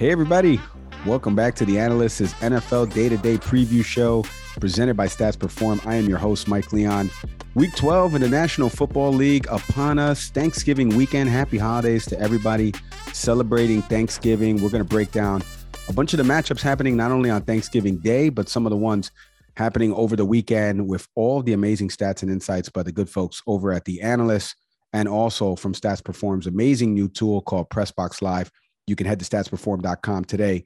Hey, everybody. Welcome back to the Analyst's NFL Day to Day Preview Show presented by Stats Perform. I am your host, Mike Leon. Week 12 in the National Football League upon us. Thanksgiving weekend. Happy holidays to everybody celebrating Thanksgiving. We're going to break down a bunch of the matchups happening not only on Thanksgiving Day, but some of the ones happening over the weekend with all the amazing stats and insights by the good folks over at the Analyst and also from Stats Perform's amazing new tool called Pressbox Live. You can head to statsperform.com today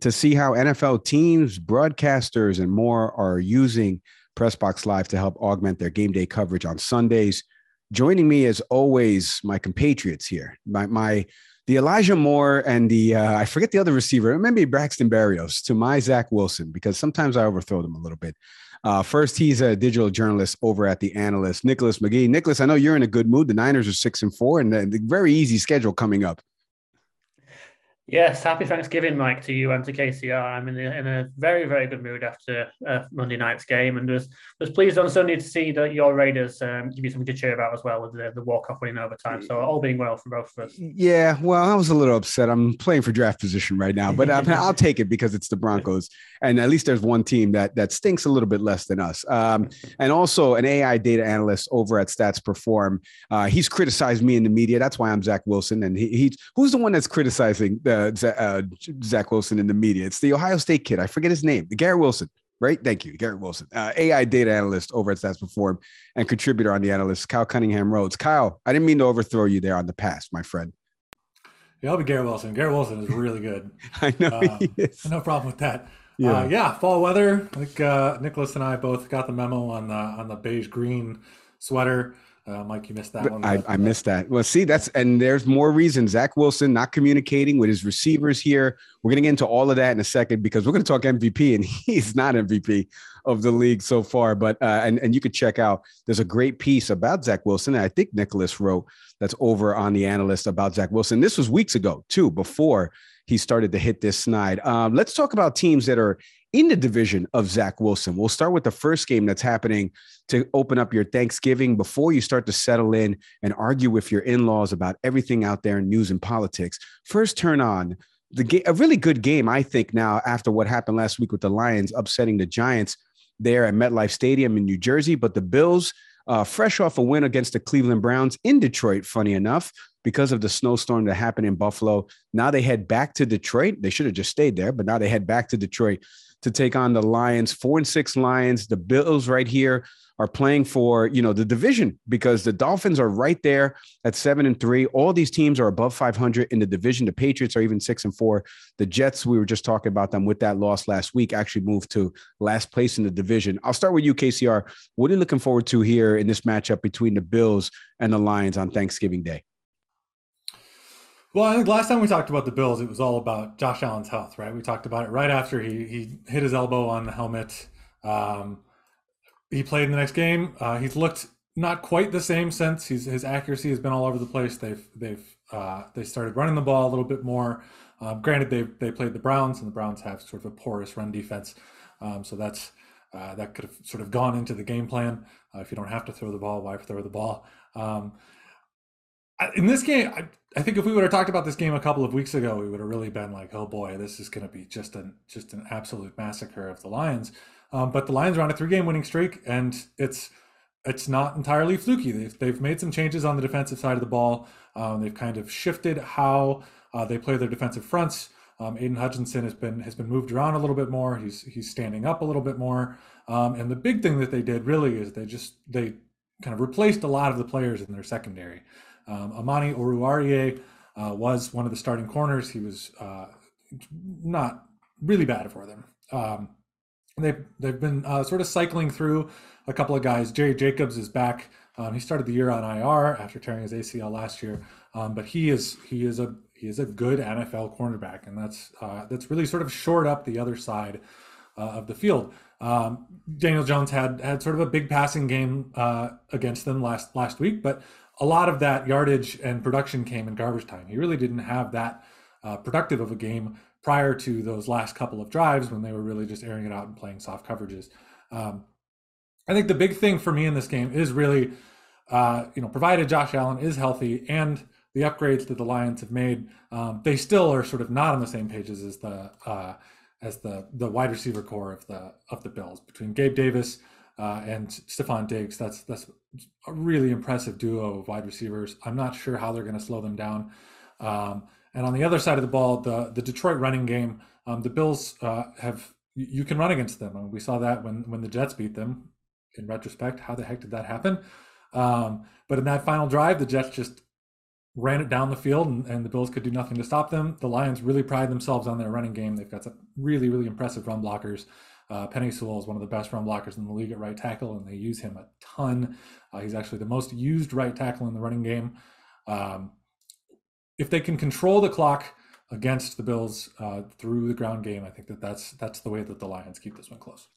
to see how NFL teams, broadcasters, and more are using Pressbox Live to help augment their game day coverage on Sundays. Joining me, as always, my compatriots here, my, my the Elijah Moore and the uh, I forget the other receiver, maybe Braxton Berrios, to my Zach Wilson because sometimes I overthrow them a little bit. Uh, first, he's a digital journalist over at the Analyst, Nicholas McGee. Nicholas, I know you're in a good mood. The Niners are six and four, and a very easy schedule coming up. Yes, happy Thanksgiving, Mike, to you and to KCR. I'm in a, in a very, very good mood after uh, Monday night's game, and was was pleased on Sunday to see that your Raiders um, give you something to cheer about as well with the, the walk off winning overtime. So all being well for both of us. Yeah, well, I was a little upset. I'm playing for draft position right now, but um, I'll take it because it's the Broncos, and at least there's one team that that stinks a little bit less than us. Um, and also an AI data analyst over at Stats Perform. Uh, he's criticized me in the media. That's why I'm Zach Wilson, and he, he who's the one that's criticizing the uh, uh, Zach Wilson in the media. It's the Ohio State kid. I forget his name. Garrett Wilson, right? Thank you, Garrett Wilson, uh, AI data analyst over at Stats Perform and contributor on the analyst, Kyle Cunningham Rhodes. Kyle, I didn't mean to overthrow you there on the pass, my friend. Yeah, I'll be Garrett Wilson. Garrett Wilson is really good. I know um, he is. No problem with that. Yeah, uh, yeah. Fall weather. Like uh, Nicholas and I both got the memo on the on the beige green sweater. Uh, Mike, you missed that one. I, I missed that. Well, see, that's and there's more reasons. Zach Wilson not communicating with his receivers here. We're going to get into all of that in a second because we're going to talk MVP, and he's not MVP of the league so far. But uh, and and you could check out. There's a great piece about Zach Wilson. I think Nicholas wrote that's over on the analyst about Zach Wilson. This was weeks ago too, before he started to hit this snide. Um, let's talk about teams that are in the division of Zach Wilson. We'll start with the first game that's happening to open up your Thanksgiving before you start to settle in and argue with your in laws about everything out there in news and politics. First, turn on the game, a really good game, I think, now after what happened last week with the Lions upsetting the Giants there at MetLife Stadium in New Jersey. But the Bills, uh, fresh off a win against the Cleveland Browns in Detroit, funny enough, because of the snowstorm that happened in Buffalo. Now they head back to Detroit. They should have just stayed there, but now they head back to Detroit to take on the Lions. Four and six Lions. The Bills right here are playing for you know the division because the Dolphins are right there at seven and three. All these teams are above 500 in the division. The Patriots are even six and four. The Jets, we were just talking about them with that loss last week, actually moved to last place in the division. I'll start with you, KCR. What are you looking forward to here in this matchup between the Bills and the Lions on Thanksgiving Day? Well, I think last time we talked about the Bills, it was all about Josh Allen's health, right? We talked about it right after he he hit his elbow on the helmet. Um, he played in the next game. Uh, he's looked not quite the same since. He's, his accuracy has been all over the place. They've they've uh, they started running the ball a little bit more. Um, granted, they they played the Browns, and the Browns have sort of a porous run defense, um, so that's uh, that could have sort of gone into the game plan. Uh, if you don't have to throw the ball, why throw the ball? Um, in this game, I, I, think if we would have talked about this game a couple of weeks ago, we would have really been like, "Oh boy, this is going to be just an just an absolute massacre of the Lions." Um, but the Lions are on a three-game winning streak, and it's it's not entirely fluky. They've they've made some changes on the defensive side of the ball. Um, they've kind of shifted how uh, they play their defensive fronts. Um, Aidan Hutchinson has been has been moved around a little bit more. He's he's standing up a little bit more. Um, and the big thing that they did really is they just they kind of replaced a lot of the players in their secondary. Um, Amani Oruwariye uh, was one of the starting corners. He was uh, not really bad for them. Um, they've they've been uh, sort of cycling through a couple of guys. Jerry Jacobs is back. Um, he started the year on IR after tearing his ACL last year, um, but he is he is a he is a good NFL cornerback, and that's uh, that's really sort of shored up the other side uh, of the field. Um, Daniel Jones had had sort of a big passing game uh, against them last last week, but a lot of that yardage and production came in garbage time. He really didn't have that uh, productive of a game prior to those last couple of drives when they were really just airing it out and playing soft coverages. Um, I think the big thing for me in this game is really, uh, you know, provided Josh Allen is healthy and the upgrades that the Lions have made, um, they still are sort of not on the same pages as the uh, as the the wide receiver corps of the of the Bills between Gabe Davis uh, and Stefon Diggs. That's that's a really impressive duo of wide receivers. I'm not sure how they're going to slow them down. Um, and on the other side of the ball, the the Detroit running game, um, the Bills uh, have you can run against them. We saw that when when the Jets beat them. In retrospect, how the heck did that happen? Um, but in that final drive, the Jets just ran it down the field and, and, the Bills could do nothing to stop them. The Lions really pride themselves on their running game. They've got some really, really impressive run blockers. Uh, Penei Sewell is one of the best run blockers in the league at right tackle, and they use him a ton. Uh, he's actually the most used right tackle in the running game. Um, if they can control the clock against the Bills uh, through the ground game, I think that that's that's the way that the Lions keep this one close.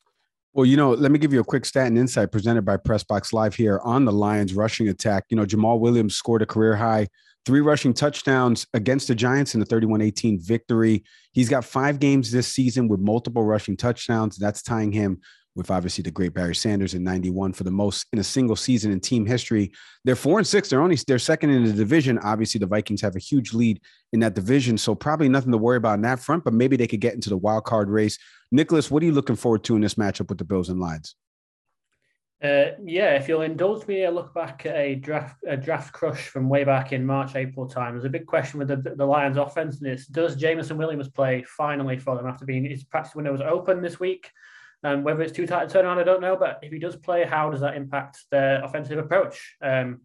Well, you know, let me give you a quick stat and insight presented by Pressbox Live here on the Lions rushing attack. You know, Jamal Williams scored a career high three rushing touchdowns against the Giants in the 31 18 victory. He's got five games this season with multiple rushing touchdowns. That's tying him with obviously the great Barry Sanders in 91 for the most in a single season in team history. They're four and six. They're only they're second in the division. Obviously, the Vikings have a huge lead in that division. So probably nothing to worry about in that front, but maybe they could get into the wild card race. Nicholas, what are you looking forward to in this matchup with the Bills and Lions? Uh, yeah, if you'll indulge me, a look back at a draft a draft crush from way back in March, April time. There's a big question with the, the Lions offense, and it's does Jameson Williams play finally for them after being his practice window was open this week? And whether it's too tight to turn around, I don't know. But if he does play, how does that impact their offensive approach? Um,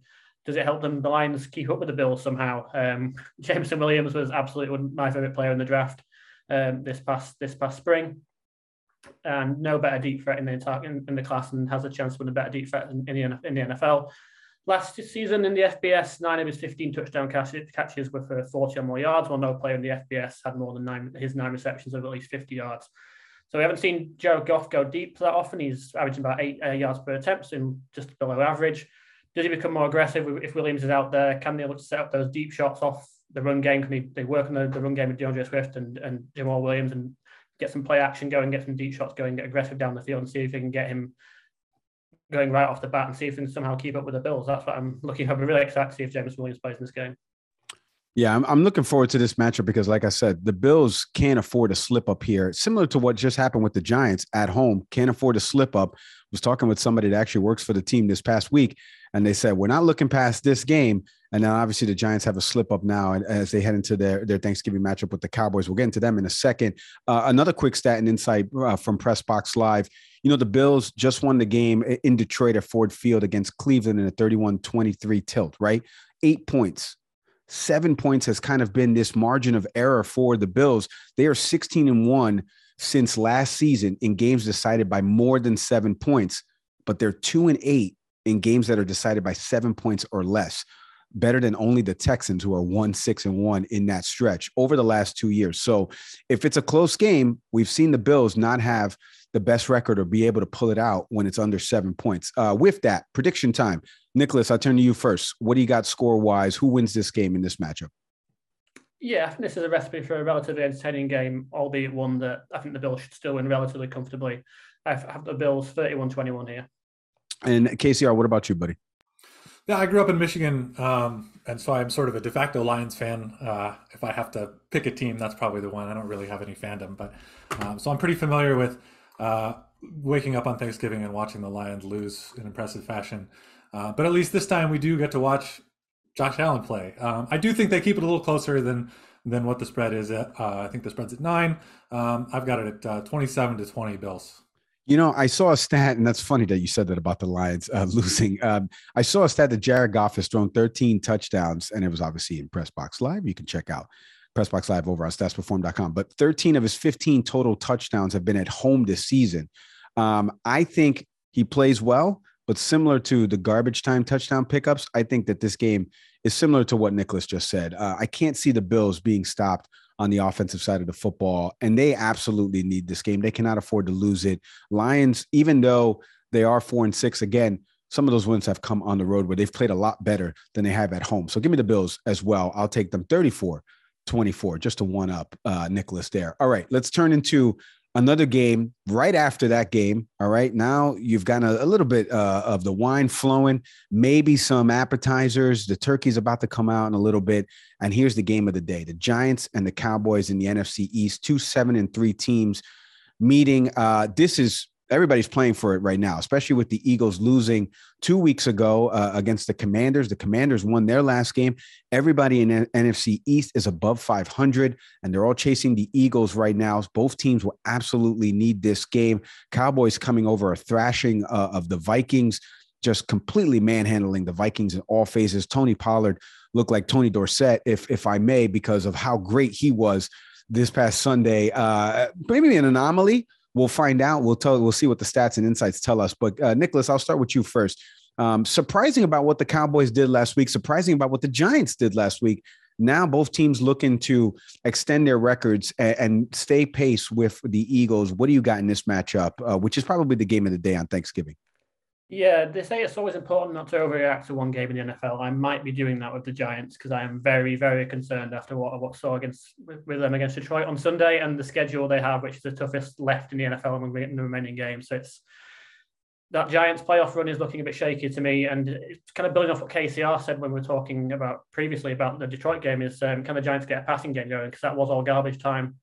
does it help them the Lions keep up with the Bills somehow? Um, Jameson Williams was absolutely my favorite player in the draft um, this past this past spring and no better deep threat in the entire in, in, the class and has a chance to win a better deep threat in, in, the, in the NFL. Last season in the FBS, nine of his 15 touchdown catches were for 40 or more yards, while no player in the FBS had more than nine his nine receptions of at least 50 yards. So we haven't seen Jared Goff go deep that often. He's averaging about eight uh, yards per attempt, so just below average. Does he become more aggressive if Williams is out there? Can they look to set up those deep shots off the run game? Can they, they work on the, the run game with D'Andre Swift and, and Jamaal Williams and get some play action going, get some deep shots going, get aggressive down the field, and see if they can get him going right off the bat and see if they can somehow keep up with the Bills. That's what I'm looking. I'm really excited to see if James Williams plays in this game. Yeah, I'm, I'm looking forward to this matchup because, like I said, the Bills can't afford a slip up here. Similar to what just happened with the Giants at home, can't afford a slip up. I was talking with somebody that actually works for the team this past week, and they said we're not looking past this game and now obviously the Giants have a slip up now as they head into their, their Thanksgiving matchup with the Cowboys. We'll get into them in a second. Uh, another quick stat and insight uh, from Pressbox Live. You know, the Bills just won the game in Detroit at Ford Field against Cleveland in a 31 23 tilt, right? Eight points. Seven points has kind of been this margin of error for the Bills. They are 16 and one since last season in games decided by more than seven points, but they're two and eight in games that are decided by seven points or less better than only the Texans, who are one six and one in that stretch over the last two years. So, if it's a close game, we've seen the Bills not have the best record or be able to pull it out when it's under seven points. Uh, with that, prediction time. Nicholas, I'll turn to you first. What do you got score wise? Who wins this game in this matchup? Yeah, I think this is a recipe for a relatively entertaining game, albeit one that I think the Bills should still win relatively comfortably. I have the Bills 31 21 here. And KCR, what about you, buddy? Yeah, I grew up in Michigan, um, and so I'm sort of a de facto Lions fan. Uh, if I have to pick a team, that's probably the one. I don't really have any fandom, but um, so I'm pretty familiar with uh, waking up on Thanksgiving and watching the Lions lose in impressive fashion. Uh, but at least this time we do get to watch Josh Allen play. Um, I do think they keep it a little closer than than what the spread is at. Uh, I think the spread's at nine. Um, I've got it at uh, 27 to 20 Bills. You know, I saw a stat, and that's funny that you said that about the Lions uh, losing. Um, I saw a stat that Jared Goff has thrown 13 touchdowns, and it was obviously in Pressbox Live. You can check out Pressbox Live over on statsperform.com. But 13 of his 15 total touchdowns have been at home this season. Um, I think he plays well, but similar to the garbage time touchdown pickups, I think that this game is similar to what Nicholas just said. Uh, I can't see the Bills being stopped on the offensive side of the football. And they absolutely need this game. They cannot afford to lose it. Lions, even though they are four and six, again, some of those wins have come on the road where they've played a lot better than they have at home. So give me the Bills as well. I'll take them 34 24, just to one up uh, Nicholas there. All right, let's turn into another game right after that game. All right. Now you've got a, a little bit uh, of the wine flowing, maybe some appetizers. The turkey's about to come out in a little bit. And here's the game of the day the Giants and the Cowboys in the NFC East, two seven and three teams meeting. Uh, this is everybody's playing for it right now, especially with the Eagles losing two weeks ago uh, against the Commanders. The Commanders won their last game. Everybody in NFC East is above 500, and they're all chasing the Eagles right now. Both teams will absolutely need this game. Cowboys coming over a thrashing uh, of the Vikings, just completely manhandling the Vikings in all phases. Tony Pollard looked like Tony Dorsett, if if I may, because of how great he was this past Sunday. Uh, maybe an anomaly we'll find out. We'll tell. We'll see what the stats and insights tell us. But uh, Nicholas, I'll start with you first. Um, surprising about what the Cowboys did last week. Surprising about what the Giants did last week. Now both teams looking to extend their records and, and stay pace with the Eagles. What do you got in this matchup, uh, which is probably the game of the day on Thanksgiving? Yeah, they say it's always important not to overreact to one game in the NFL. I might be doing that with the Giants because I am very, very concerned after what I what saw against with them against Detroit on Sunday and the schedule they have, which is the toughest left in the NFL in the remaining games. So it's that Giants playoff run is looking a bit shaky to me, and it's kind of building off what KCR said when we were talking about previously about the Detroit game. Is um, can the Giants get a passing game going because that was all garbage time,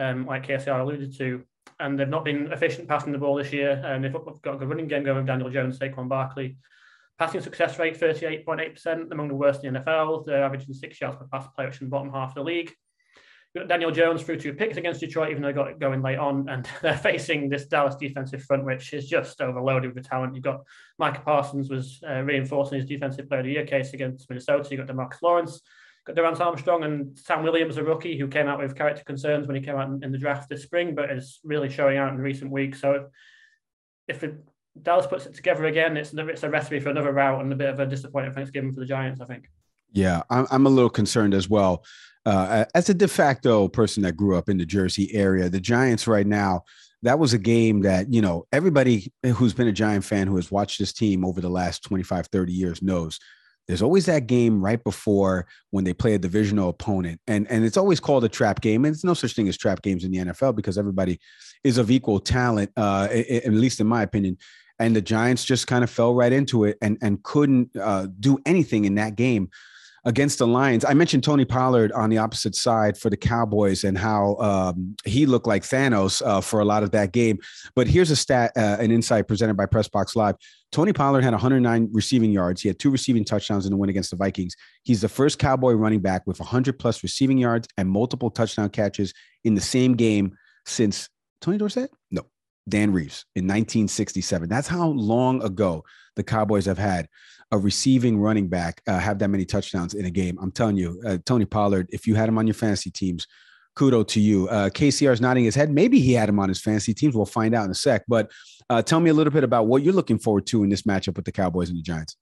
um, like KCR alluded to and they've not been efficient passing the ball this year. And they've got a good running game going with Daniel Jones, Saquon Barkley. Passing success rate 38.8%, among the worst in the NFL. They're averaging six yards per pass play, which is in the bottom half of the league. You've got Daniel Jones threw two picks against Detroit, even though they got it going late on, and they're facing this Dallas defensive front, which is just overloaded with talent. You've got Micah Parsons was uh, reinforcing his defensive player of the year case against Minnesota. You've got Demarcus Lawrence, got Dorance Armstrong and Sam Williams, a rookie who came out with character concerns when he came out in, the draft this spring, but is really showing out in recent weeks. So if it, Dallas puts it together again, it's, it's a recipe for another route and a bit of a disappointing Thanksgiving for the Giants, I think. Yeah, I'm, I'm a little concerned as well. Uh, as a de facto person that grew up in the Jersey area, the Giants right now, that was a game that, you know, everybody who's been a Giant fan who has watched this team over the last 25, 30 years knows there's always that game right before when they play a divisional opponent. And and it's always called a trap game. And it's no such thing as trap games in the nfl because everybody is of equal talent uh, at least in my opinion. And the giants just kind of fell right into it and and couldn't uh, do anything in that game against the Lions. I mentioned Tony Pollard on the opposite side for the Cowboys and how um, he looked like Thanos uh, for a lot of that game. But here's a stat, uh, an insight presented by Pressbox Live. Tony Pollard had 109 receiving yards. He had two receiving touchdowns in the win against the Vikings. He's the first Cowboy running back with 100 plus receiving yards and multiple touchdown catches in the same game since Tony Dorsett? No, Dan Reeves in 1967. That's how long ago the Cowboys have had a receiving running back uh, have that many touchdowns in a game. I'm telling you, uh, Tony Pollard, if you had him on your fantasy teams, kudo to you. Uh, KCR is nodding his head. Maybe he had him on his fantasy teams. We'll find out in a sec. But uh, tell me a little bit about what you're looking forward to in this matchup with the Cowboys and the Giants.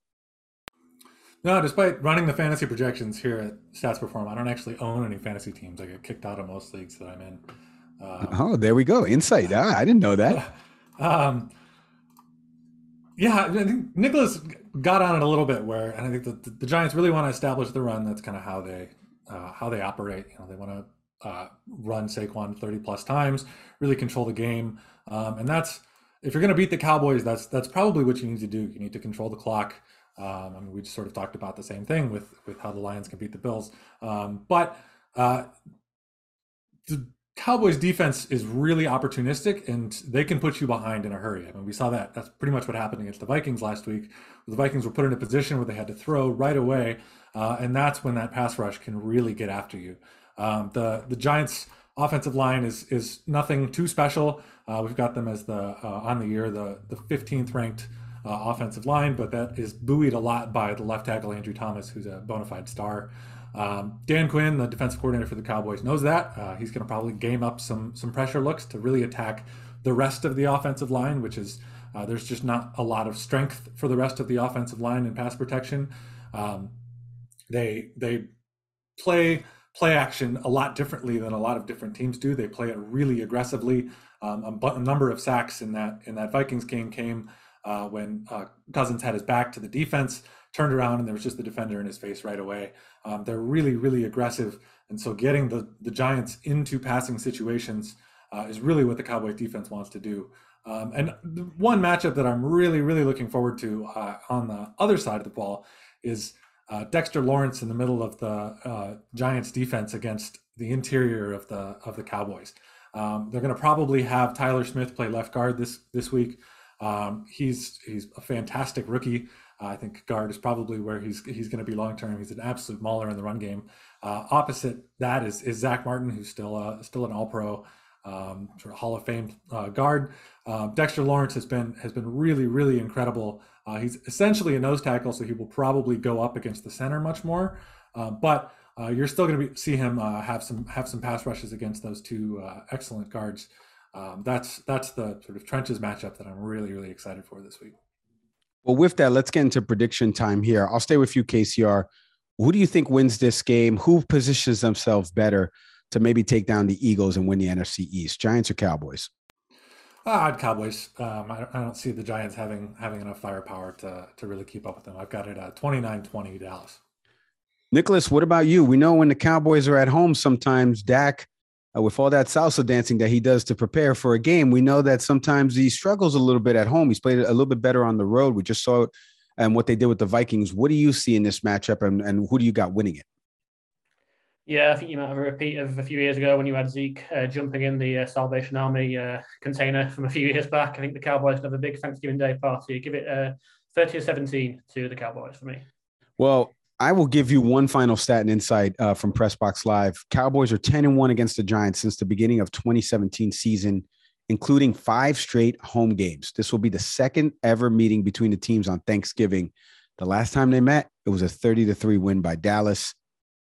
No, despite running the fantasy projections here at Stats Perform, I don't actually own any fantasy teams. I get kicked out of most leagues that I'm in. Um, oh, there we go. Insight. Ah, I didn't know that. um, yeah, I think Nicholas got on it a little bit where, and I think the, the Giants really want to establish the run. That's kind of how they uh, how they operate. You know, they want to uh, run Saquon 30 plus times, really control the game, um, and that's if you're going to beat the Cowboys, that's that's probably what you need to do. You need to control the clock. Um, I mean, we just sort of talked about the same thing with with how the Lions can beat the Bills, um, but uh, Cowboys defense is really opportunistic and they can put you behind in a hurry. I mean, we saw that. That's pretty much what happened against the Vikings last week. The Vikings were put in a position where they had to throw right away, uh, and that's when that pass rush can really get after you. Um, the the Giants' offensive line is is nothing too special. Uh, we've got them as the uh, on the year the the 15th ranked uh, offensive line, but that is buoyed a lot by the left tackle Andrew Thomas, who's a bona fide star. Um, Dan Quinn, the defensive coordinator for the Cowboys, knows that. Uh, he's going to probably game up some some pressure looks to really attack the rest of the offensive line, which is uh, there's just not a lot of strength for the rest of the offensive line in pass protection. Um, they they play play action a lot differently than a lot of different teams do. They play it really aggressively. Um, a, a, number of sacks in that in that Vikings game came uh, when uh, Cousins had his back to the defense turned around and there was just the defender in his face right away. Um, they're really, really aggressive. And so getting the, the Giants into passing situations uh, is really what the Cowboys defense wants to do. Um, and one matchup that I'm really, really looking forward to uh, on the other side of the ball is uh, Dexter Lawrence in the middle of the uh, Giants defense against the interior of the of the Cowboys. Um, they're going to probably have Tyler Smith play left guard this this week. Um, he's he's a fantastic rookie. Uh, I think guard is probably where he's he's going to be long term. He's an absolute mauler in the run game. Uh, opposite that is is Zack Martin, who's still uh, still an All Pro, um, sort of Hall of Fame uh, guard. Uh, Dexter Lawrence has been has been really really incredible. Uh, he's essentially a nose tackle, so he will probably go up against the center much more. but you're still going to see him have some have some pass rushes against those two excellent guards. Um, that's that's the sort of trenches matchup that I'm really really excited for this week. Well, with that, let's get into prediction time here. I'll stay with you, KCR. Who do you think wins this game? Who positions themselves better to maybe take down the Eagles and win the NFC East? Giants or Cowboys? Ah, I'd Cowboys. Um, I, I, don't see the Giants having having enough firepower to to really keep up with them. I've got it at 29-20 Dallas. Nicholas, what about you? We know when the Cowboys are at home, sometimes Dak uh, with all that salsa dancing that he does to prepare for a game, we know that sometimes he struggles a little bit at home. He's played a little bit better on the road. We just saw it and what they did with the Vikings. What do you see in this matchup, and, and who do you got winning it? Yeah, I think you might have a repeat of a few years ago when you had Zeke uh, jumping in the uh, Salvation Army uh, container from a few years back. I think the Cowboys have a big Thanksgiving Day party. Give it uh, 30 or 17 to the Cowboys for me. Well, I will give you one final stat and insight uh, from Pressbox Live. Cowboys are 10 and 1 against the Giants since the beginning of 2017 season, including five straight home games. This will be the second ever meeting between the teams on Thanksgiving. The last time they met, it was a 30 to 3 win by Dallas.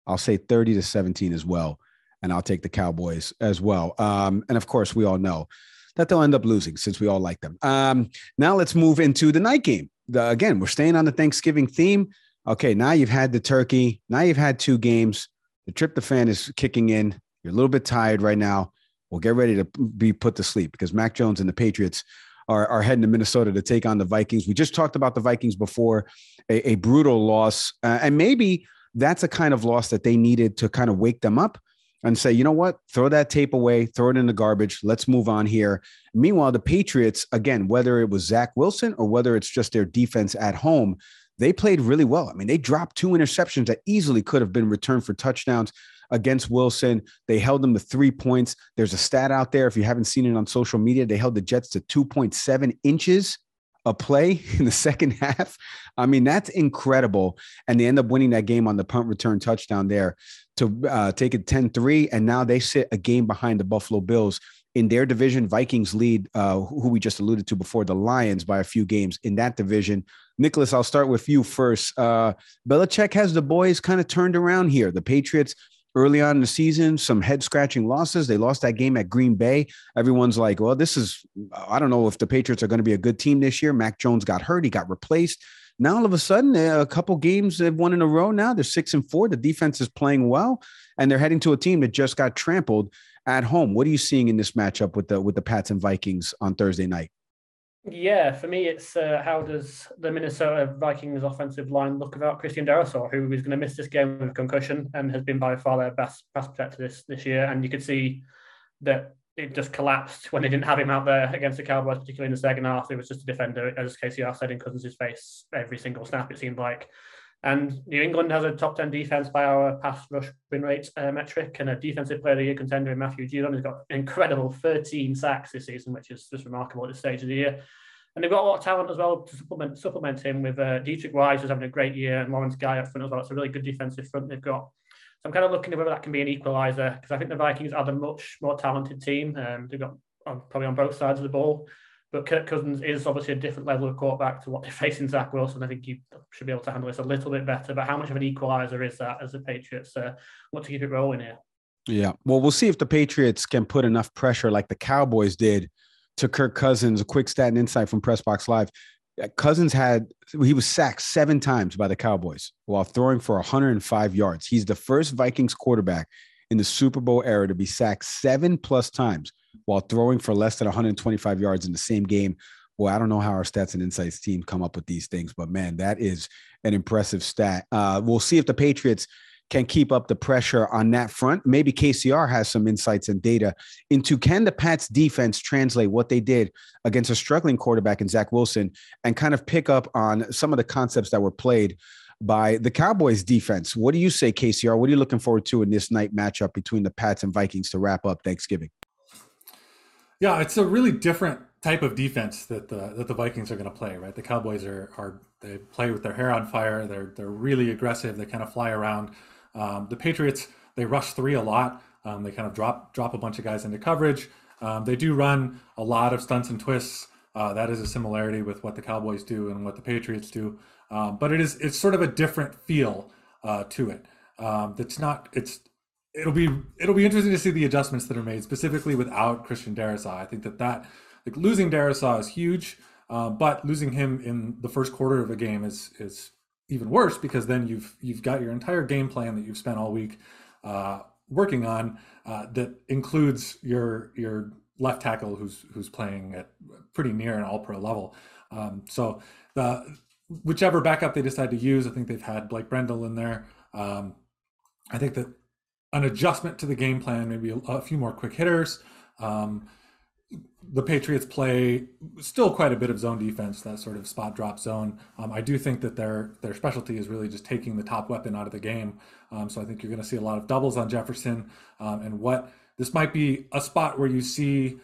I'll say 30 to 17 as well. And I'll take the Cowboys as well. Um, and of course, we all know that they'll end up losing since we all like them. Um, now let's move into the night game. The, again, we're staying on the Thanksgiving theme okay, now you've had the turkey, now you've had two games. The tryptophan is kicking in. You're a little bit tired right now. Well, get ready to be put to sleep because Mac Jones and the Patriots are, are heading to Minnesota to take on the Vikings. We just talked about the Vikings before, a, a brutal loss. Uh, and maybe that's a kind of loss that they needed to kind of wake them up and say, you know what, throw that tape away, throw it in the garbage. Let's move on here. Meanwhile, the Patriots, again, whether it was Zach Wilson or whether it's just their defense at home, they played really well. I mean, they dropped two interceptions that easily could have been returned for touchdowns against Wilson. They held them to three points. There's a stat out there. If you haven't seen it on social media, they held the Jets to 2.7 inches a play in the second half. I mean, that's incredible. And they end up winning that game on the punt return touchdown there to uh, take it 10 3. And now they sit a game behind the Buffalo Bills. In their division, Vikings lead, uh, who we just alluded to before, the Lions by a few games in that division. Nicholas, I'll start with you first. Uh, Belichick has the boys kind of turned around here. The Patriots early on in the season, some head scratching losses. They lost that game at Green Bay. Everyone's like, well, this is, I don't know if the Patriots are going to be a good team this year. Mac Jones got hurt, he got replaced. Now, all of a sudden, a couple games they've won in a row now. They're six and four. The defense is playing well, and they're heading to a team that just got trampled at home. What are you seeing in this matchup with the with the Pats and Vikings on Thursday night? Yeah, for me, it's uh, how does the Minnesota Vikings offensive line look without Christian Darrisaw, who is going to miss this game with concussion and has been by far their best pass protector this this year. And you could see that it just collapsed when they didn't have him out there against the Cowboys, particularly in the second half. It was just a defender, as KCR said, in Cousins' face every single snap. It seemed like. And New England has a top 10 defense by our pass rush win rate uh, metric and a defensive player of the year contender in Matthew Judon. He's got incredible 13 sacks this season, which is just remarkable at this stage of the year. And they've got a lot of talent as well to supplement supplement him with uh, Deatrich Wise, who's having a great year, and Lawrence Guy up front as well. It's a really good defensive front they've got. So I'm kind of looking at whether that can be an equaliser because I think the Vikings are the much more talented team. Um, they've got probably on both sides of the ball. But Kirk Cousins is obviously a different level of quarterback to what they're facing Zach Wilson. I think you should be able to handle this a little bit better. But how much of an equalizer is that as the Patriots uh, want to keep it rolling here? Yeah. Well, we'll see if the Patriots can put enough pressure like the Cowboys did to Kirk Cousins. A quick stat and insight from Pressbox Live. Cousins had he was sacked seven times by the Cowboys while throwing for 105 yards. He's the first Vikings quarterback in the Super Bowl era to be sacked seven plus times while throwing for less than 125 yards in the same game. Well, I don't know how our stats and insights team come up with these things, but man, that is an impressive stat. Uh, we'll see if the Patriots can keep up the pressure on that front. Maybe KCR has some insights and data into can the Pats defense translate what they did against a struggling quarterback in Zach Wilson and kind of pick up on some of the concepts that were played by the Cowboys defense. What do you say, KCR? What are you looking forward to in this night matchup between the Pats and Vikings to wrap up Thanksgiving? Yeah, it's a really different type of defense that the that the Vikings are going to play. Right, the Cowboys are are they play with their hair on fire. They're they're really aggressive. They kind of fly around. Um, the Patriots they rush three a lot. Um, they kind of drop drop a bunch of guys into coverage. Um, they do run a lot of stunts and twists. Uh, that is a similarity with what the Cowboys do and what the Patriots do. Um, but it is it's sort of a different feel uh, to it. Um, that's not it's it'll be it'll be interesting to see the adjustments that are made specifically without Christian Darrisaw. I think that that like losing Darrisaw is huge, uh, but losing him in the first quarter of a game is is even worse because then you've you've got your entire game plan that you've spent all week uh, working on uh, that includes your your left tackle who's who's playing at pretty near an all pro level. Um, so the whichever backup they decide to use, I think they've had Blake Brandel in there. Um, I think that an adjustment to the game plan, maybe a, a few more quick hitters. Um, the Patriots play still quite a bit of zone defense, that sort of spot drop zone. Um, I do think that their their specialty is really just taking the top weapon out of the game. Um, so I think you're going to see a lot of doubles on Jefferson, um, and what this might be a spot where you see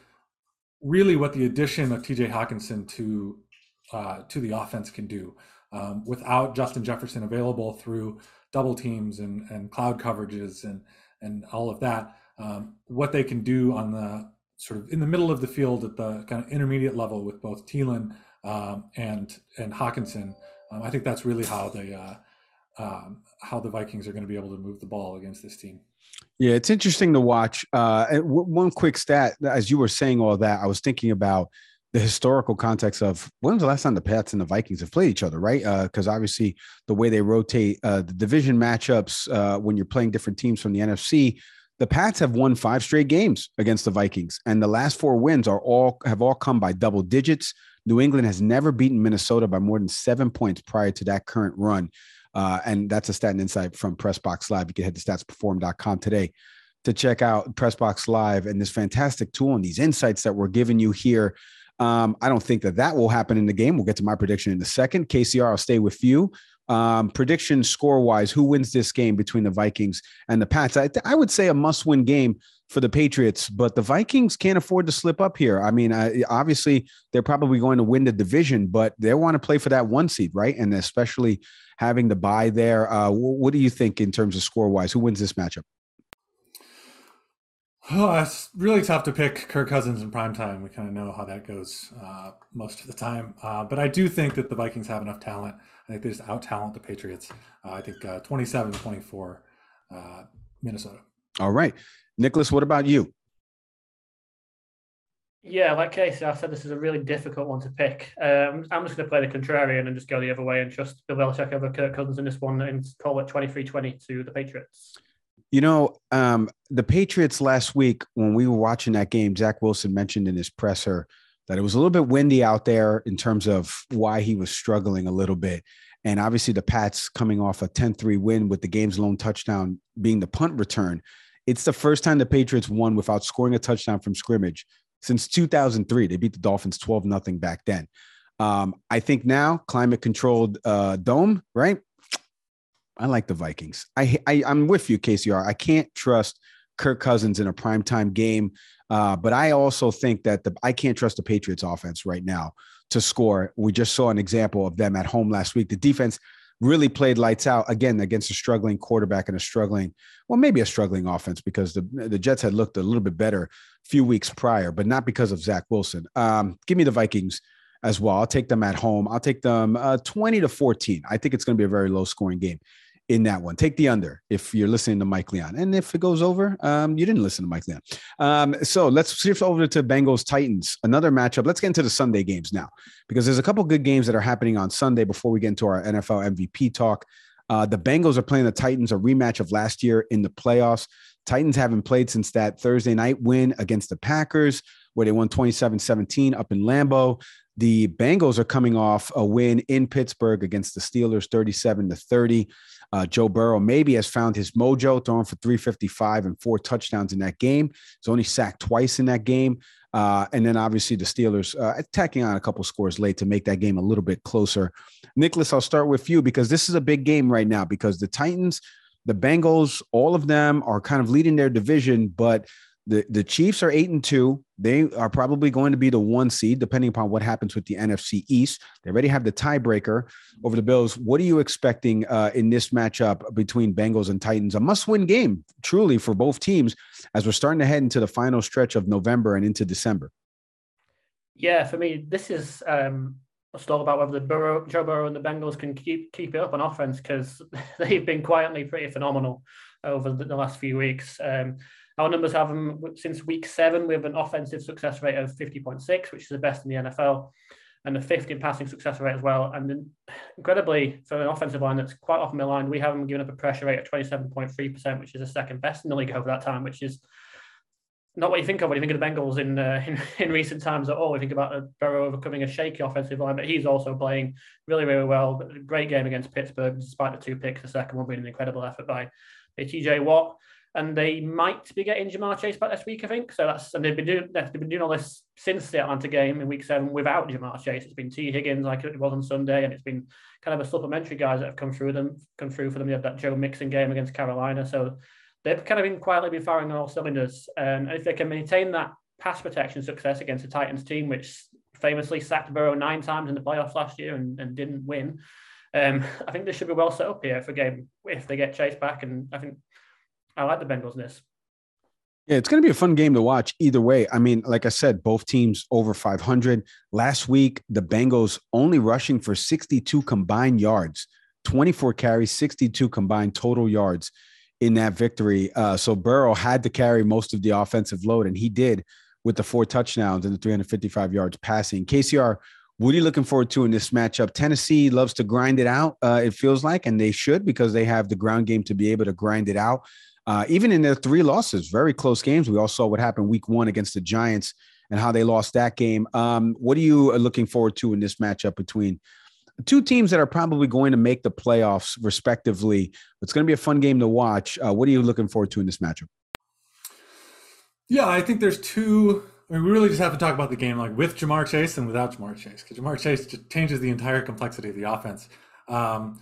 really what the addition of T.J. Hockenson to uh, to the offense can do um, without Justin Jefferson available through double teams and and cloud coverages and and all of that. Um, what they can do on the sort of in the middle of the field at the kind of intermediate level with both Thielen um, and and Hockenson, Um, I think that's really how the uh, um, how the Vikings are going to be able to move the ball against this team. Yeah, it's interesting to watch. Uh, one quick stat, as you were saying all that, I was thinking about the historical context of when was the last time the Pats and the Vikings have played each other, right? Because uh, obviously the way they rotate uh, the division matchups uh, when you're playing different teams from the NFC, the Pats have won five straight games against the Vikings, and the last four wins are all have all come by double digits. New England has never beaten Minnesota by more than seven points prior to that current run. Uh, and that's a stat and insight from Pressbox Live. You can head to statsperform.com today to check out Pressbox Live and this fantastic tool and these insights that we're giving you here. Um, I don't think that that will happen in the game. We'll get to my prediction in a second. KCR, I'll stay with you. Um, prediction score wise, who wins this game between the Vikings and the Pats? I, I would say a must win game for the Patriots, but the Vikings can't afford to slip up here. I mean, uh, obviously, they're probably going to win the division, but they want to play for that one seed, right? And especially having the bye there. Uh, what do you think in terms of score wise? Who wins this matchup? Oh, it's really tough to pick Kirk Cousins in prime time. We kind of know how that goes uh, most of the time. Uh, but I do think that the Vikings have enough talent. I think they just out talent the Patriots. Uh, I think uh, 27 24 uh, Minnesota. All right. Nicholas, what about you? Yeah, like Casey, I said this is a really difficult one to pick. Um, I'm just going to play the contrarian and just go the other way and trust Bill Belichick over Kirk Cousins in this one and call it 23 20 to the Patriots. You know, um, the Patriots last week, when we were watching that game, Zach Wilson mentioned in his presser that it was a little bit windy out there in terms of why he was struggling a little bit. And obviously, the Pats coming off a 10 3 win with the game's lone touchdown being the punt return. It's the first time the Patriots won without scoring a touchdown from scrimmage since 2003. They beat the Dolphins 12 nothing back then. Um, I think now, climate controlled uh, dome, right? I like the Vikings. I, I I'm with you, KCR. I can't trust Kirk Cousins in a primetime game, uh, but I also think that the I can't trust the Patriots offense right now to score. We just saw an example of them at home last week. The defense really played lights out again against a struggling quarterback and a struggling, well, maybe a struggling offense because the the Jets had looked a little bit better a few weeks prior, but not because of Zach Wilson. Um, give me the Vikings as well. I'll take them at home. I'll take them uh, 20 to 14. I think it's going to be a very low scoring game in that one. Take the under if you're listening to Mike Leon. And if it goes over, um, you didn't listen to Mike Leon. Um, so let's shift over to Bengals Titans, another matchup. Let's get into the Sunday games now because there's a couple good games that are happening on Sunday before we get into our NFL MVP talk. Uh, the Bengals are playing the Titans, a rematch of last year in the playoffs. Titans haven't played since that Thursday night win against the Packers, where they won 27-17 up in Lambeau. The Bengals are coming off a win in Pittsburgh against the Steelers, 37 to 30. Uh, Joe Burrow maybe has found his mojo, throwing for 355 and four touchdowns in that game. He's only sacked twice in that game. Uh, and then obviously the Steelers uh, attacking on a couple scores late to make that game a little bit closer. Nicholas, I'll start with you because this is a big game right now because the Titans, the Bengals, all of them are kind of leading their division, but the, the Chiefs are eight and two. They are probably going to be the one seed, depending upon what happens with the NFC East. They already have the tiebreaker over the Bills. What are you expecting uh, in this matchup between Bengals and Titans? A must win game, truly, for both teams as we're starting to head into the final stretch of November and into December. Yeah, for me, this is um, a all about whether the Burrow, Joe Burrow and the Bengals can keep keep it up on offense because they've been quietly pretty phenomenal over the, the last few weeks. Um, our numbers have them since week seven. We have an offensive success rate of 50.6, which is the best in the NFL, and a fifth in passing success rate as well. And incredibly, for an offensive line that's quite often maligned, we have them given up a pressure rate of 27.3%, which is the second best in the league over that time, which is not what you think of when you think of the Bengals in uh, in, in, recent times at all. We think about the Burrow overcoming a shaky offensive line, but he's also playing really, really well. Great game against Pittsburgh, despite the two picks. The second one being an incredible effort by TJ Watt and they might be getting Ja'Marr Chase back this week, I think. So that's and they've been doing they've been doing all this since the Atlanta game in week seven without Ja'Marr Chase. It's been Tee Higgins like it was on Sunday, and it's been kind of a supplementary guys that have come through them, come through for them. They had that Joe Mixon game against Carolina, so they've kind of been quietly been firing on all cylinders. and if they can maintain that pass protection success against the Titans team, which famously sacked Burrow nine times in the playoffs last year and, and didn't win. Um, I think they should be well set up here for game if they get Chase back, and I think I like the Bengals in this. Yeah, it's going to be a fun game to watch either way. I mean, like I said, both teams over 500. Last week, the Bengals only rushing for 62 combined yards, 24 carries, 62 combined total yards in that victory. Uh, so Burrow had to carry most of the offensive load, and he did with the four touchdowns and the 355 yards passing. KCR, what are you looking forward to in this matchup? Tennessee loves to grind it out, uh, it feels like, and they should because they have the ground game to be able to grind it out. Uh, even in their three losses, very close games. We all saw what happened week one against the Giants and how they lost that game. Um, what are you uh, looking forward to in this matchup between two teams that are probably going to make the playoffs, respectively? It's going to be a fun game to watch. Uh, what are you looking forward to in this matchup? Yeah, I think there's two. I mean, we really just have to talk about the game like with Ja'Marr Chase and without Ja'Marr Chase because Ja'Marr Chase changes the entire complexity of the offense. Um,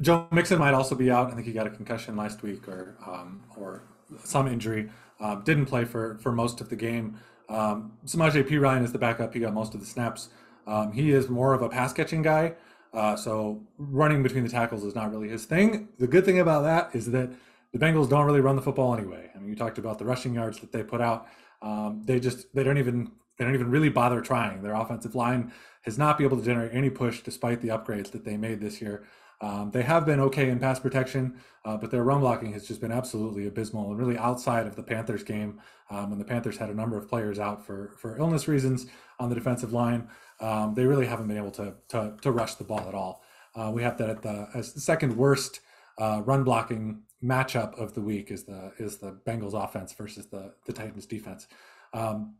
Joe Mixon might also be out. I think he got a concussion last week or um, or some injury. Um, didn't play for for most of the game. Um, Samaje Perine is the backup. He got most of the snaps. Um, he is more of a pass catching guy. Uh, so running between the tackles is not really his thing. The good thing about that is that the Bengals don't really run the football anyway. I mean, you talked about the rushing yards that they put out. Um, they just they don't even they don't even really bother trying. Their offensive line has not been able to generate any push despite the upgrades that they made this year. Um, they have been okay in pass protection, uh, but their run blocking has just been absolutely abysmal and really outside of the Panthers game um, when the Panthers had a number of players out for, for illness reasons on the defensive line. Um, they really haven't been able to, to, to rush the ball at all. Uh, we have that at the, second worst uh, run blocking matchup of the week is the is the Bengals offense versus the the Titans defense. Um,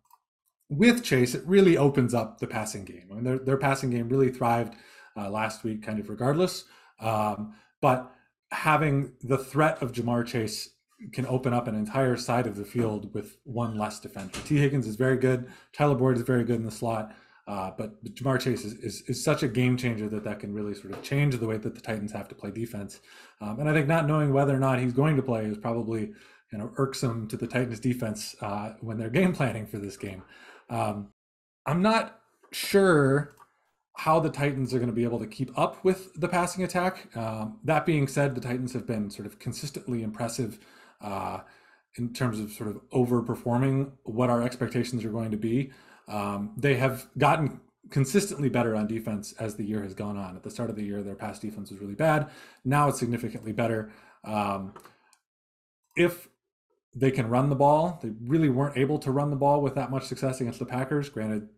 with Chase, it really opens up the passing game. I mean, their their passing game really thrived uh, last week, kind of regardless. Um, but having the threat of Ja'Marr Chase can open up an entire side of the field with one less defender. Tee Higgins is very good. Tyler Boyd is very good in the slot. Uh, but Ja'Marr Chase is, is, is, such a game changer that that can really sort of change the way that the Titans have to play defense. Um, and I think not knowing whether or not he's going to play is probably you know irksome to the Titans defense uh, when they're game planning for this game. Um, I'm not sure how the Titans are going to be able to keep up with the passing attack. Um, that being said, the Titans have been sort of consistently impressive uh, in terms of sort of overperforming what our expectations are going to be. Um, they have gotten consistently better on defense as the year has gone on. At the start of the year, their pass defense was really bad. Now it's significantly better. Um, if they can run the ball, they really weren't able to run the ball with that much success against the Packers. Granted,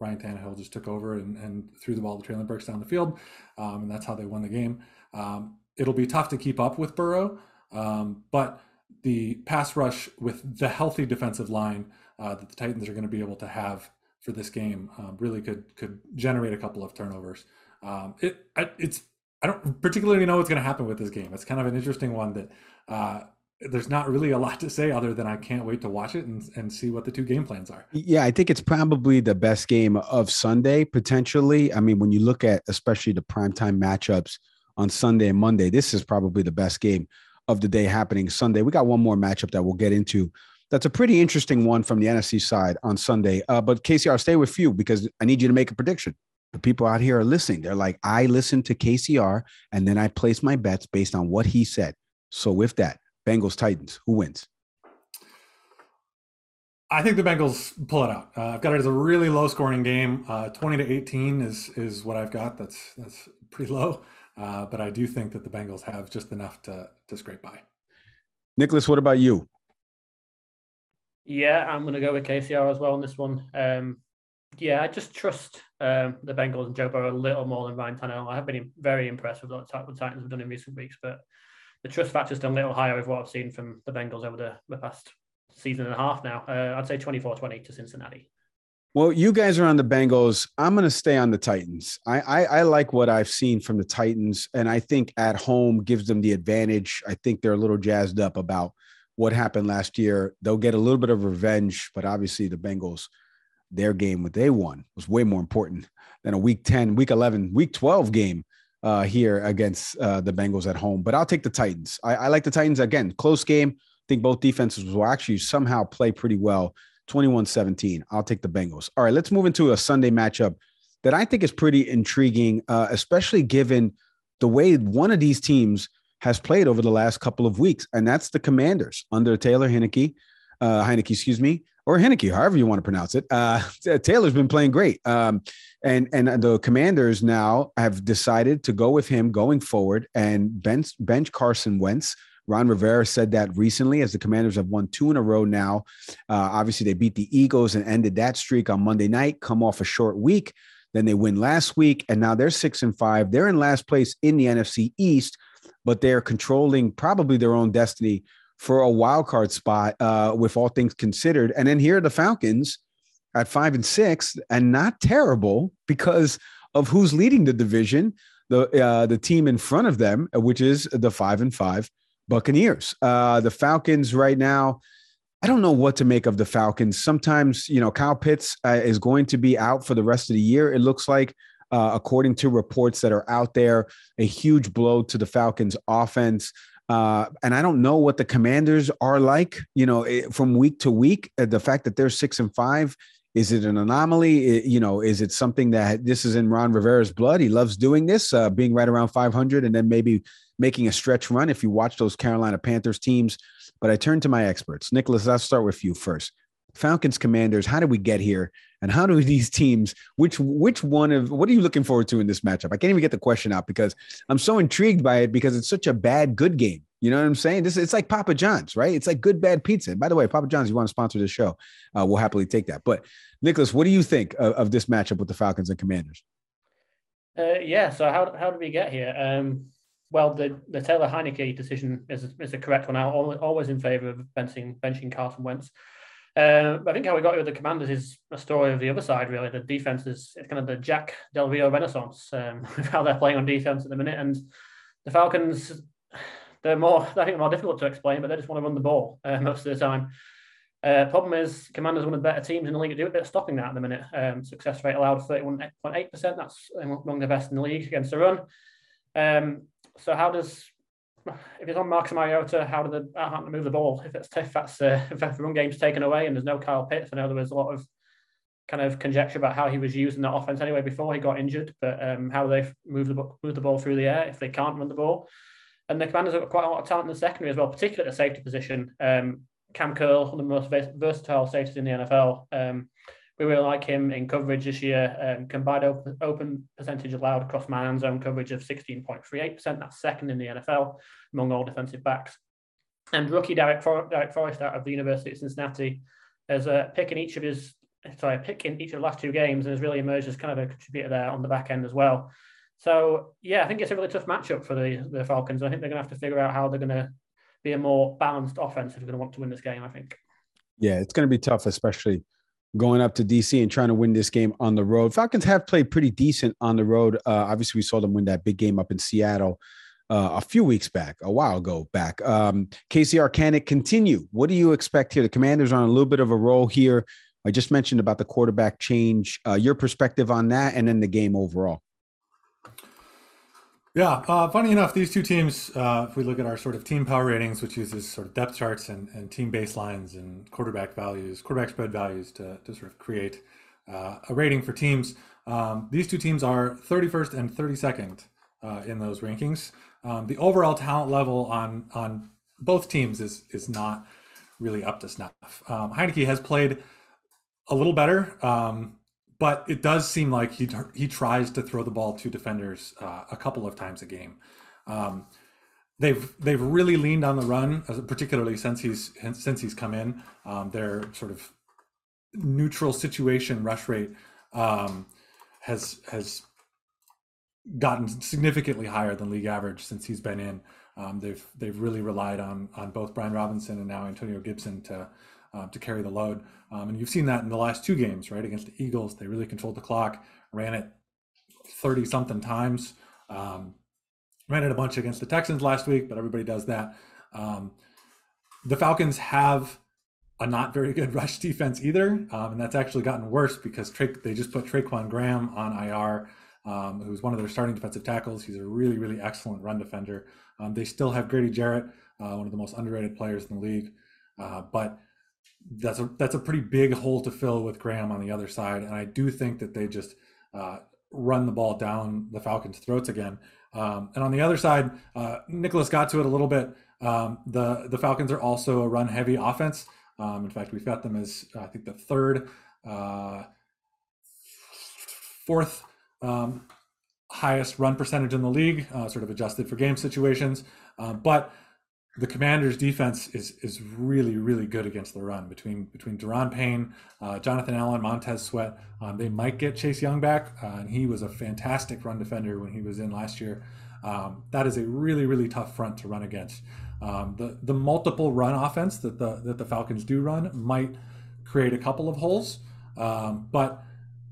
Ryan Tannehill just took over and, and threw the ball to Treylon Burks down the field, um, and that's how they won the game. Um, it'll be tough to keep up with Burrow, um, but the pass rush with the healthy defensive line uh, that the Titans are going to be able to have for this game um, really could could generate a couple of turnovers. Um, it it's I don't particularly know what's going to happen with this game. It's kind of an interesting one that uh, there's not really a lot to say other than I can't wait to watch it and, and see what the two game plans are. Yeah, I think it's probably the best game of Sunday potentially. I mean, when you look at especially the primetime matchups on Sunday and Monday, this is probably the best game of the day happening Sunday. We got one more matchup that we'll get into. That's a pretty interesting one from the NFC side on Sunday. Uh, but KCR, stay with you because I need you to make a prediction. The people out here are listening. They're like, I listened to KCR and then I place my bets based on what he said. So with that, Bengals Titans, who wins? I think the Bengals pull it out. Uh, I've got it as a really low scoring game. Uh, Twenty to eighteen is is what I've got. That's that's pretty low. Uh, but I do think that the Bengals have just enough to to scrape by. Nicholas, what about you? Yeah, I'm going to go with KCR as well on this one. Um, yeah, I just trust um, the Bengals and Joe Burrow a little more than Ryan Tannehill. I have been very impressed with what the Titans have done in recent weeks, but the trust factor's done a little higher with what I've seen from the Bengals over the, the past season and a half now. Uh, I'd say 24-20 to Cincinnati. Well, you guys are on the Bengals. I'm going to stay on the Titans. I, I, I like what I've seen from the Titans, and I think at home gives them the advantage. I think they're a little jazzed up about what happened last year. They'll get a little bit of revenge, but obviously the Bengals, their game, what they won, was way more important than a Week 10, Week 11, Week 12 game uh, here against uh, the Bengals at home. But I'll take the Titans. I, I like the Titans again. Close game. I think both defenses will actually somehow play pretty well 21 17. I'll take the Bengals. All right, let's move into a Sunday matchup that I think is pretty intriguing, uh, especially given the way one of these teams has played over the last couple of weeks, and that's the Commanders under Taylor Heinicke, uh, Heinicke, excuse me, or Heinicke, however you want to pronounce it. Uh, Taylor's been playing great, um, and and the Commanders now have decided to go with him going forward and bench bench Carson Wentz. Ron Rivera said that recently as the Commanders have won two in a row now. Uh, obviously, they beat the Eagles and ended that streak on Monday night, come off a short week. Then they win last week, and now they're six and five. They're in last place in the NFC East, but they're controlling probably their own destiny for a wild card spot uh, with all things considered. And then here are the Falcons at five and six, and not terrible because of who's leading the division. The uh, the team in front of them, which is the five and five Buccaneers. Uh, the Falcons right now, I don't know what to make of the Falcons. Sometimes, you know, Kyle Pitts uh, is going to be out for the rest of the year. It looks like, uh, according to reports that are out there, a huge blow to the Falcons' offense. Uh, and I don't know what the Commanders are like. You know, it, from week to week, uh, the fact that they're six and five is it an anomaly? It, you know, is it something that this is in Ron Rivera's blood? He loves doing this, uh, being right around 500, and then maybe making a stretch run if you watch those Carolina Panthers teams. But I turn to my experts. Nicholas, I'll start with you first. Falcons Commanders, how did we get here? And how do these teams, which which one of what are you looking forward to in this matchup? I can't even get the question out because I'm so intrigued by it because it's such a bad good game. You know what I'm saying? This it's like Papa John's, right? It's like good bad pizza. By the way, Papa John's, you want to sponsor this show, uh, we'll happily take that. But Nicholas, what do you think of, of this matchup with the Falcons and Commanders? Uh, yeah. So how how did we get here? Um, well, the, the Taylor Heinicke decision is, is a correct one. I'm always in favour of benching, benching Carson Wentz. Uh, I think how we got here with the Commanders is a story of the other side, really. The defense is it's kind of the Jack Del Rio renaissance, um, how they're playing on defense at the minute. And the Falcons, they're more, I think, more difficult to explain, but they just want to run the ball uh, most of the time. Uh, problem is, Commanders one of the better teams in the league at stopping that at the minute. Um, success rate allowed 31.8%. That's among the best in the league against the run. Um, so how does if it's on Marcus Mariota, how do the how to move the ball? If it's if that's uh, if the run game's taken away and there's no Kyle Pitts, I know there was a lot of kind of conjecture about how he was using that offense anyway before he got injured. But um, how do they move the move the ball through the air if they can't run the ball? And the Commanders have got quite a lot of talent in the secondary as well, particularly at the safety position. Um, Cam Curl, one of the most versatile safeties in the NFL. Um, we really like him in coverage this year. Um, combined open, open percentage allowed across man and zone coverage of 16.38%. That's second in the NFL among all defensive backs. And rookie Derek, For- Darrick Forrest out of the University of Cincinnati has a uh, pick in each of his sorry, pick in each of the last two games and has really emerged as kind of a contributor there on the back end as well. So yeah, I think it's a really tough matchup for the, the Falcons. I think they're going to have to figure out how they're going to be a more balanced offense if they're going to want to win this game. I think. Yeah, it's going to be tough, especially going up to DC and trying to win this game on the road. Falcons have played pretty decent on the road. Uh, obviously, we saw them win that big game up in Seattle uh, a few weeks back, a while ago back. Um, KCR, can it continue? What do you expect here? The Commanders are on a little bit of a roll here. I just mentioned about the quarterback change. Uh, your perspective on that, and then the game overall. Yeah, uh, funny enough, these two teams, uh, if we look at our sort of team power ratings, which uses sort of depth charts and, and team baselines and quarterback values, quarterback spread values to, to sort of create uh, a rating for teams, um, these two teams are 31st and 32nd uh, in those rankings. Um, the overall talent level on on both teams is is not really up to snuff. Um, Heinicke has played a little better. Um, but it does seem like he he tries to throw the ball to defenders uh, a couple of times a game. Um, they've they've really leaned on the run, particularly since he's since he's come in. Um, their sort of neutral situation rush rate um, has has gotten significantly higher than league average since he's been in. Um, they've they've really relied on on both Brian Robinson and now Antonio Gibson to uh, to carry the load. Um, and you've seen that in the last two games, right? Against the Eagles, they really controlled the clock, ran it 30 something times. Um, ran it a bunch against the Texans last week, but everybody does that. Um, the Falcons have a not very good rush defense either, um, and that's actually gotten worse because Tra- they just put Tre'Quan Graham on IR, um, who's one of their starting defensive tackles. He's a really, really excellent run defender. Um, they still have Grady Jarrett, uh, one of the most underrated players in the league, uh, but that's a that's a pretty big hole to fill with Graham on the other side, and I do think that they just uh, run the ball down the Falcons' throats again. Um, and on the other side, uh, Nicholas got to it a little bit. Um, the the Falcons are also a run heavy offense. Um, in fact, we've got them as I think the third, uh, fourth um, highest run percentage in the league, uh, sort of adjusted for game situations. Uh, but the Commanders' defense is is really really good against the run between between Da'Ron Payne, uh, Jonathan Allen, Montez Sweat. Um, they might get Chase Young back, uh, and he was a fantastic run defender when he was in last year. Um, that is a really really tough front to run against. Um, the the multiple run offense that the that the Falcons do run might create a couple of holes, um, but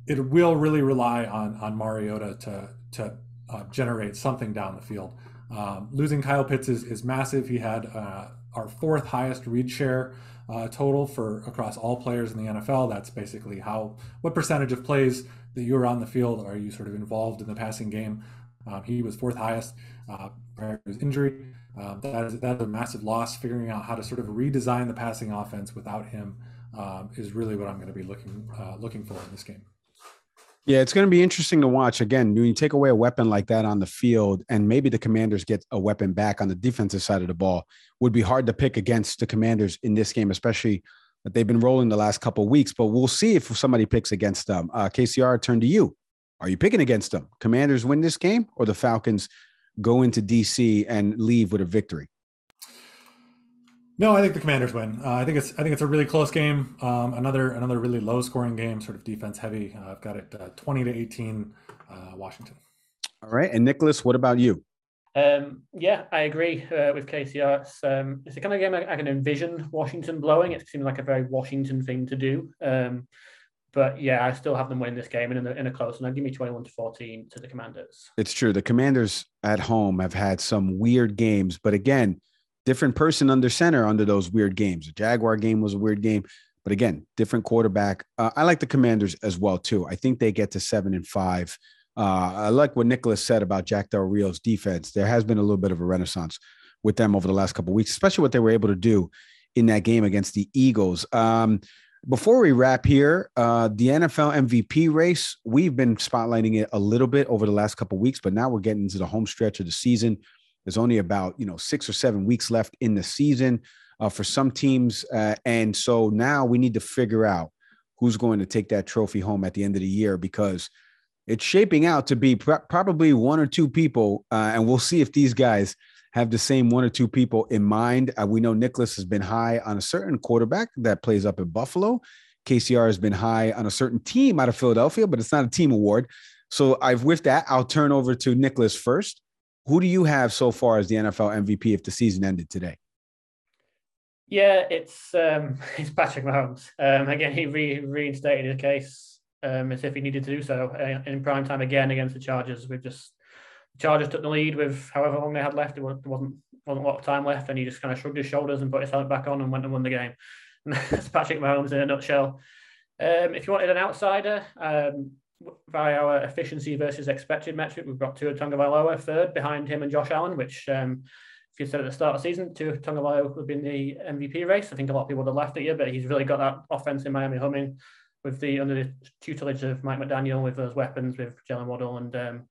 it will really rely on on Mariota to to uh, generate something down the field. Um, losing Kyle Pitts is, is massive. He had uh, our fourth highest read share uh, total for across all players in the NFL. That's basically how what percentage of plays that you're on the field are you sort of involved in the passing game. Um, he was fourth highest uh, prior to his injury. Um, that is that is a massive loss. Figuring out how to sort of redesign the passing offense without him um, is really what I'm going to be looking uh, looking for in this game. Yeah, it's going to be interesting to watch. Again, when you take away a weapon like that on the field, and maybe the Commanders get a weapon back on the defensive side of the ball, would be hard to pick against the Commanders in this game, especially that they've been rolling the last couple weeks. But we'll see if somebody picks against them. Uh, KCR, turn to you. Are you picking against them? Commanders win this game, or the Falcons go into DC and leave with a victory? No, I think the Commanders win. Uh, I think it's I think it's a really close game. Um, another another really low scoring game, sort of defense heavy. Uh, I've got it uh, twenty to eighteen, uh, Washington. All right, and Nicholas, what about you? Um, yeah, I agree uh, with KCR. It's, um, it's the kind of game I, I, can envision Washington blowing. It seems like a very Washington thing to do. Um, but yeah, I still have them winning this game in a, in a close one. Give me 21 to 14 to the Commanders. It's true. The Commanders at home have had some weird games, but again, different person under center under those weird games. The Jaguar game was a weird game, but again, different quarterback. Uh, I like the Commanders as well too. I think they get to seven and five. Uh, I like what Nicholas said about Jack Del Rio's defense. There has been a little bit of a renaissance with them over the last couple weeks, especially what they were able to do in that game against the Eagles. Um, before we wrap here, uh, the NFL MVP race, we've been spotlighting it a little bit over the last couple weeks, but now we're getting into the home stretch of the season. There's only about you know six or seven weeks left in the season uh, for some teams, uh, and so now we need to figure out who's going to take that trophy home at the end of the year because it's shaping out to be pr- probably one or two people, uh, and we'll see if these guys have the same one or two people in mind. Uh, we know Nicholas has been high on a certain quarterback that plays up in Buffalo. KCR has been high on a certain team out of Philadelphia, but it's not a team award. So I've with that, I'll turn over to Nicholas first. Who do you have so far as the NFL MVP if the season ended today? Yeah, it's um, it's Patrick Mahomes. Um, again, he re- reinstated his case um, as if he needed to do so uh, in prime time again against the Chargers. We've just the Chargers took the lead with however long they had left. There wasn't wasn't a lot of time left, and he just kind of shrugged his shoulders and put his helmet back on and went and won the game. And that's Patrick Mahomes in a nutshell. Um, if you wanted an outsider, um, by our efficiency versus expected metric, we've got Tua Tagovailoa third behind him and Josh Allen, which um, if you said at the start of the season, Tua Tagovailoa would be in the MVP race. I think a lot of people would have laughed at you, but he's really got that offense in Miami humming with the under the tutelage of Mike McDaniel with those weapons with Jaylen Waddle and um,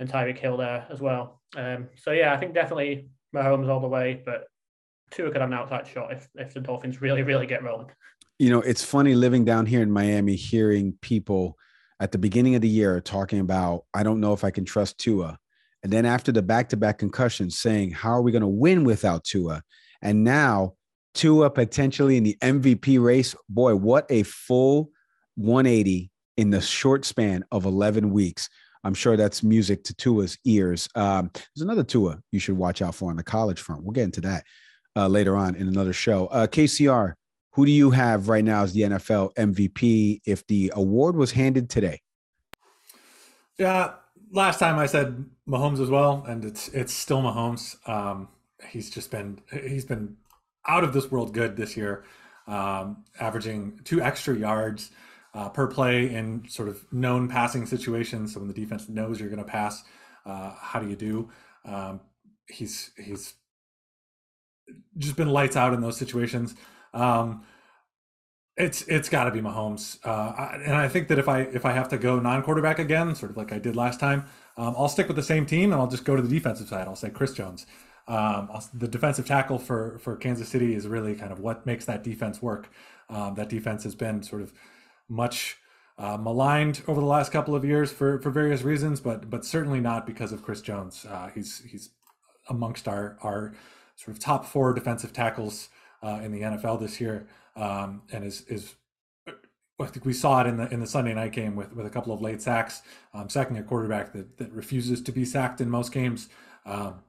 and Tyreek Hill there as well. Um, so yeah, I think definitely Mahomes all the way, but Tua could have an outside shot if if the Dolphins really really get rolling. You know, it's funny living down here in Miami, hearing people at the beginning of the year talking about, I don't know if I can trust Tua. And then after the back to back concussions, saying, How are we going to win without Tua? And now Tua potentially in the MVP race. Boy, what a full 180 in the short span of 11 weeks. I'm sure that's music to Tua's ears. Um, there's another Tua you should watch out for on the college front. We'll get into that uh, later on in another show. Uh, KCR, who do you have right now as the NFL MVP if the award was handed today? Yeah, last time I said Mahomes as well, and it's it's still Mahomes. Um, he's just been he's been out of this world good this year, um, averaging two extra yards uh, per play in sort of known passing situations. So when the defense knows you're going to pass, uh, how do you do? Um, he's he's just been lights out in those situations. Um, it's it's got to be Mahomes, uh, and I think that if I if I have to go non-quarterback again, sort of like I did last time, um, I'll stick with the same team and I'll just go to the defensive side. I'll say Chris Jones. Um, the defensive tackle for for Kansas City is really kind of what makes that defense work. Um, that defense has been sort of much uh, maligned over the last couple of years for for various reasons, but but certainly not because of Chris Jones. Uh, he's he's amongst our our sort of top four defensive tackles uh, in the NFL this year, um, and is is I think we saw it in the in the Sunday night game with with a couple of late sacks, um, sacking a quarterback that that refuses to be sacked in most games. Um,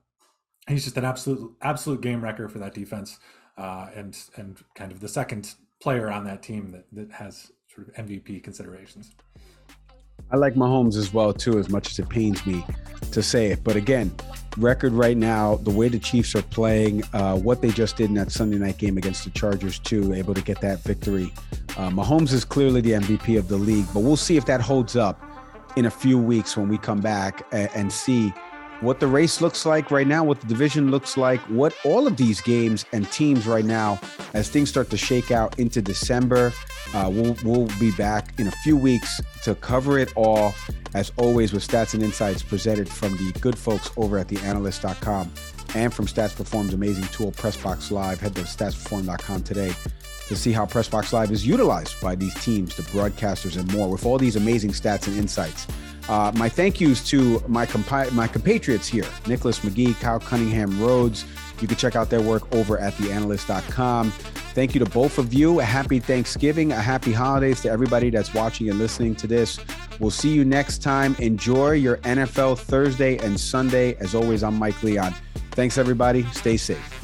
he's just an absolute absolute game wrecker for that defense, uh, and and kind of the second player on that team that that has sort of MVP considerations. I like Mahomes as well too, as much as it pains me to say it. But again, record right now, the way the Chiefs are playing, uh, what they just did in that Sunday night game against the Chargers too, able to get that victory. Uh, Mahomes is clearly the MVP of the league, but we'll see if that holds up in a few weeks when we come back and, and see what the race looks like right now, what the division looks like, what all of these games and teams right now, as things start to shake out into December. Uh, we'll, we'll be back in a few weeks to cover it all, as always, with stats and insights presented from the good folks over at theanalyst.com and from Stats Perform's amazing tool, Pressbox Live. Head to statsperform.com today to see how Pressbox Live is utilized by these teams, the broadcasters, and more with all these amazing stats and insights. Uh, my thank yous to my compi- my compatriots here, Nicholas McGee, Kyle Cunningham Rhodes. You can check out their work over at theanalyst.com. Thank you to both of you. A happy Thanksgiving, a happy holidays to everybody that's watching and listening to this. We'll see you next time. Enjoy your NFL Thursday and Sunday. As always, I'm Mike Leon. Thanks, everybody. Stay safe.